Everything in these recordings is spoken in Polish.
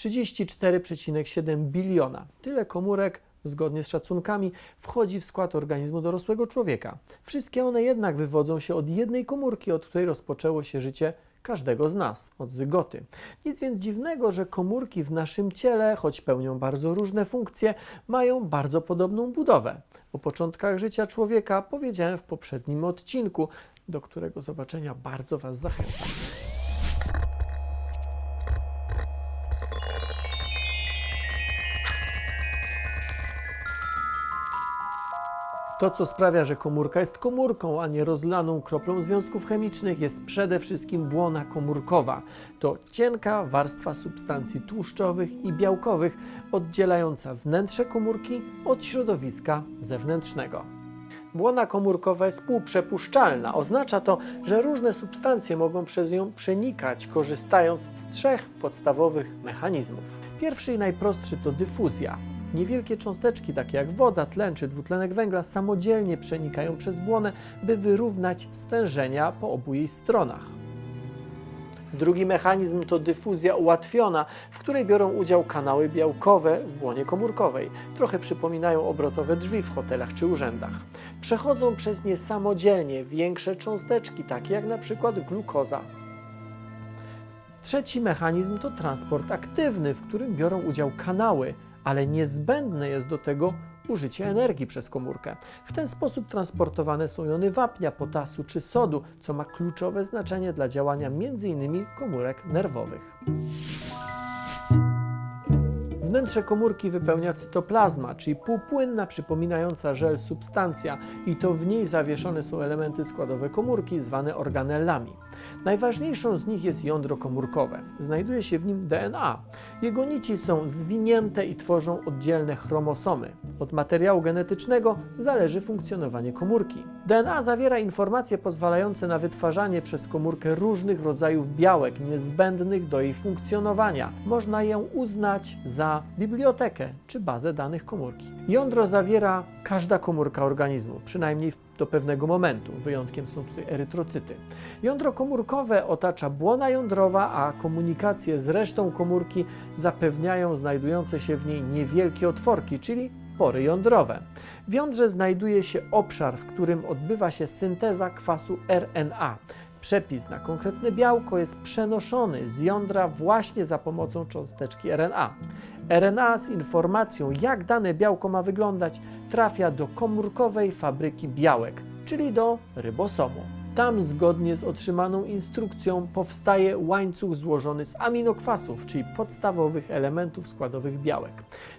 34,7 biliona. Tyle komórek, zgodnie z szacunkami, wchodzi w skład organizmu dorosłego człowieka. Wszystkie one jednak wywodzą się od jednej komórki, od której rozpoczęło się życie każdego z nas, od zygoty. Nic więc dziwnego, że komórki w naszym ciele, choć pełnią bardzo różne funkcje, mają bardzo podobną budowę. O początkach życia człowieka powiedziałem w poprzednim odcinku, do którego zobaczenia bardzo Was zachęcam. To, co sprawia, że komórka jest komórką, a nie rozlaną kroplą związków chemicznych, jest przede wszystkim błona komórkowa. To cienka warstwa substancji tłuszczowych i białkowych, oddzielająca wnętrze komórki od środowiska zewnętrznego. Błona komórkowa jest półprzepuszczalna. Oznacza to, że różne substancje mogą przez nią przenikać, korzystając z trzech podstawowych mechanizmów. Pierwszy i najprostszy to dyfuzja. Niewielkie cząsteczki, takie jak woda, tlen czy dwutlenek węgla, samodzielnie przenikają przez błonę, by wyrównać stężenia po obu jej stronach. Drugi mechanizm to dyfuzja ułatwiona, w której biorą udział kanały białkowe w błonie komórkowej. Trochę przypominają obrotowe drzwi w hotelach czy urzędach. Przechodzą przez nie samodzielnie większe cząsteczki, takie jak na przykład glukoza. Trzeci mechanizm to transport aktywny, w którym biorą udział kanały, ale niezbędne jest do tego użycie energii przez komórkę. W ten sposób transportowane są jony wapnia, potasu czy sodu, co ma kluczowe znaczenie dla działania m.in. komórek nerwowych. Wnętrze komórki wypełnia cytoplazma, czyli półpłynna, przypominająca żel substancja i to w niej zawieszone są elementy składowe komórki zwane organellami. Najważniejszą z nich jest jądro komórkowe. Znajduje się w nim DNA. Jego nici są zwinięte i tworzą oddzielne chromosomy. Od materiału genetycznego zależy funkcjonowanie komórki. DNA zawiera informacje pozwalające na wytwarzanie przez komórkę różnych rodzajów białek niezbędnych do jej funkcjonowania. Można ją uznać za bibliotekę czy bazę danych komórki. Jądro zawiera każda komórka organizmu, przynajmniej do pewnego momentu. Wyjątkiem są tutaj erytrocyty. Jądro komórkowe otacza błona jądrowa, a komunikację z resztą komórki zapewniają znajdujące się w niej niewielkie otworki, czyli pory jądrowe. W jądrze znajduje się obszar, w którym odbywa się synteza kwasu RNA. Przepis na konkretne białko jest przenoszony z jądra właśnie za pomocą cząsteczki RNA. RNA z informacją, jak dane białko ma wyglądać, trafia do komórkowej fabryki białek, czyli do rybosomu. Tam, zgodnie z otrzymaną instrukcją, powstaje łańcuch złożony z aminokwasów, czyli podstawowych elementów składowych białek.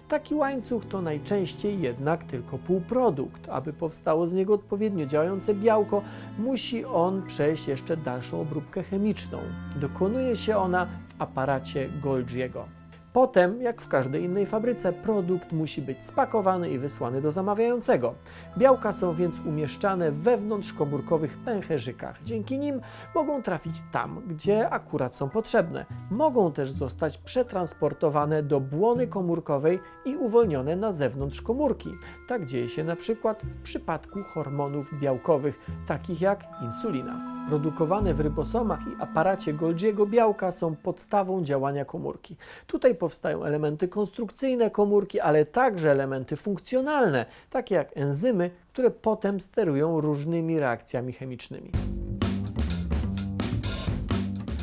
Taki łańcuch to najczęściej jednak tylko półprodukt. Aby powstało z niego odpowiednio działające białko, musi on przejść jeszcze dalszą obróbkę chemiczną. Dokonuje się ona w aparacie Golgiego. Potem, jak w każdej innej fabryce, produkt musi być spakowany i wysłany do zamawiającego. Białka są więc umieszczane wewnątrz komórkowych pęcherzykach. Dzięki nim mogą trafić tam, gdzie akurat są potrzebne. Mogą też zostać przetransportowane do błony komórkowej i uwolnione na zewnątrz komórki. Tak dzieje się na przykład w przypadku hormonów białkowych, takich jak insulina. Produkowane w rybosomach i aparacie Golgiego białka są podstawą działania komórki. Tutaj powstają elementy konstrukcyjne komórki, ale także elementy funkcjonalne, takie jak enzymy, które potem sterują różnymi reakcjami chemicznymi.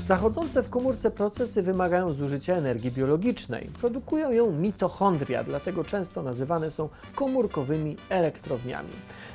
Zachodzące w komórce procesy wymagają zużycia energii biologicznej. Produkują ją mitochondria, dlatego często nazywane są komórkowymi elektrowniami.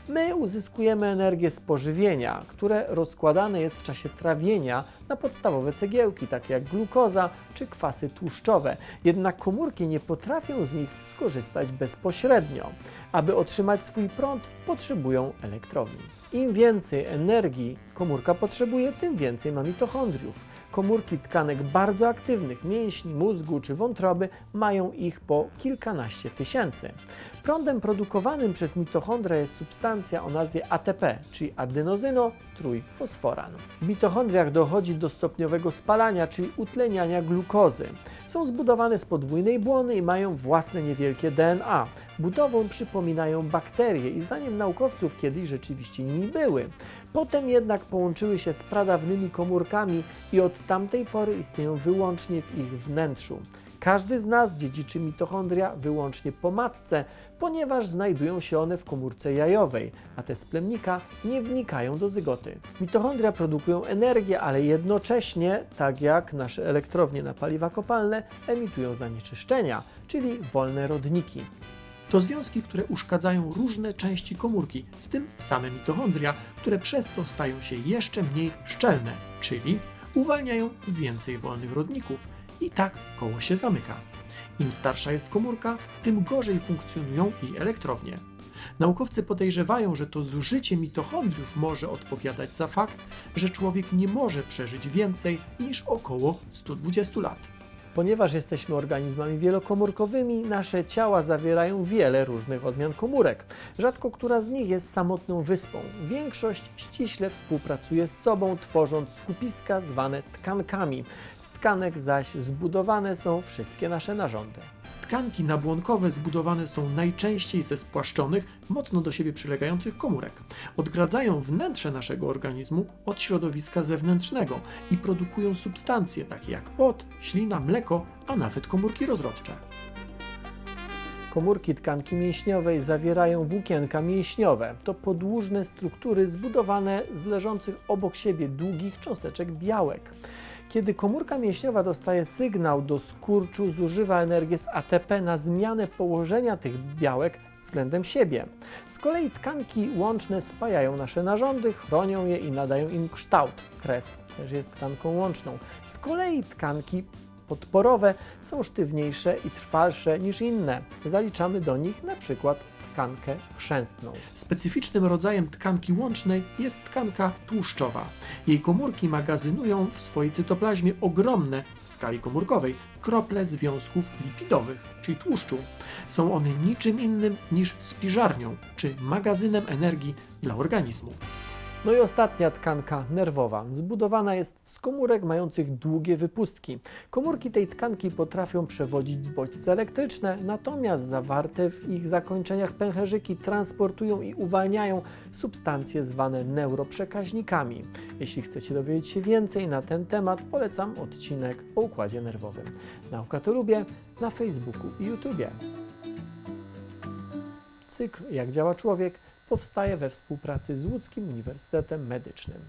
My uzyskujemy energię z pożywienia, które rozkładane jest w czasie trawienia na podstawowe cegiełki, takie jak glukoza czy kwasy tłuszczowe. Jednak komórki nie potrafią z nich skorzystać bezpośrednio. Aby otrzymać swój prąd, potrzebują elektrowni. Im więcej energii komórka potrzebuje, tym więcej ma mitochondriów. Komórki tkanek bardzo aktywnych, mięśni, mózgu czy wątroby mają ich po kilkanaście tysięcy. Prądem produkowanym przez mitochondria jest substancja o nazwie ATP, czyli adenozyno-trójfosforan. W mitochondriach dochodzi do stopniowego spalania, czyli utleniania glukozy. Są zbudowane z podwójnej błony i mają własne niewielkie DNA. Budową przypominają bakterie i zdaniem naukowców kiedyś rzeczywiście nimi były. Potem jednak połączyły się z pradawnymi komórkami i od tamtej pory istnieją wyłącznie w ich wnętrzu. Każdy z nas dziedziczy mitochondria wyłącznie po matce, ponieważ znajdują się one w komórce jajowej, a te z plemnika nie wnikają do zygoty. Mitochondria produkują energię, ale jednocześnie, tak jak nasze elektrownie na paliwa kopalne, emitują zanieczyszczenia, czyli wolne rodniki. To związki, które uszkadzają różne części komórki, w tym same mitochondria, które przez to stają się jeszcze mniej szczelne, czyli uwalniają więcej wolnych rodników i tak koło się zamyka. Im starsza jest komórka, tym gorzej funkcjonują jej elektrownie. Naukowcy podejrzewają, że to zużycie mitochondriów może odpowiadać za fakt, że człowiek nie może przeżyć więcej niż około 120 lat. Ponieważ jesteśmy organizmami wielokomórkowymi, nasze ciała zawierają wiele różnych odmian komórek. Rzadko która z nich jest samotną wyspą. Większość ściśle współpracuje z sobą, tworząc skupiska zwane tkankami. Z tkanek zaś zbudowane są wszystkie nasze narządy. Tkanki nabłonkowe zbudowane są najczęściej ze spłaszczonych, mocno do siebie przylegających komórek. Odgradzają wnętrze naszego organizmu od środowiska zewnętrznego i produkują substancje takie jak pot, ślina, mleko, a nawet komórki rozrodcze. Komórki tkanki mięśniowej zawierają włókienka mięśniowe. To podłużne struktury zbudowane z leżących obok siebie długich cząsteczek białek. Kiedy komórka mięśniowa dostaje sygnał do skurczu, zużywa energię z ATP na zmianę położenia tych białek względem siebie. Z kolei tkanki łączne spajają nasze narządy, chronią je i nadają im kształt. Krew też jest tkanką łączną. Z kolei tkanki podporowe są sztywniejsze i trwalsze niż inne. Zaliczamy do nich na przykład tkankę chrzęstną. Specyficznym rodzajem tkanki łącznej jest tkanka tłuszczowa. Jej komórki magazynują w swojej cytoplazmie ogromne w skali komórkowej krople związków lipidowych, czyli tłuszczu. Są one niczym innym niż spiżarnią czy magazynem energii dla organizmu. No i ostatnia tkanka nerwowa. Zbudowana jest z komórek mających długie wypustki. Komórki tej tkanki potrafią przewodzić bodźce elektryczne, natomiast zawarte w ich zakończeniach pęcherzyki transportują i uwalniają substancje zwane neuroprzekaźnikami. Jeśli chcecie dowiedzieć się więcej na ten temat, polecam odcinek o układzie nerwowym. Nauka to lubię na Facebooku i YouTubie. Cykl Jak działa człowiek powstaje we współpracy z Łódzkim Uniwersytetem Medycznym.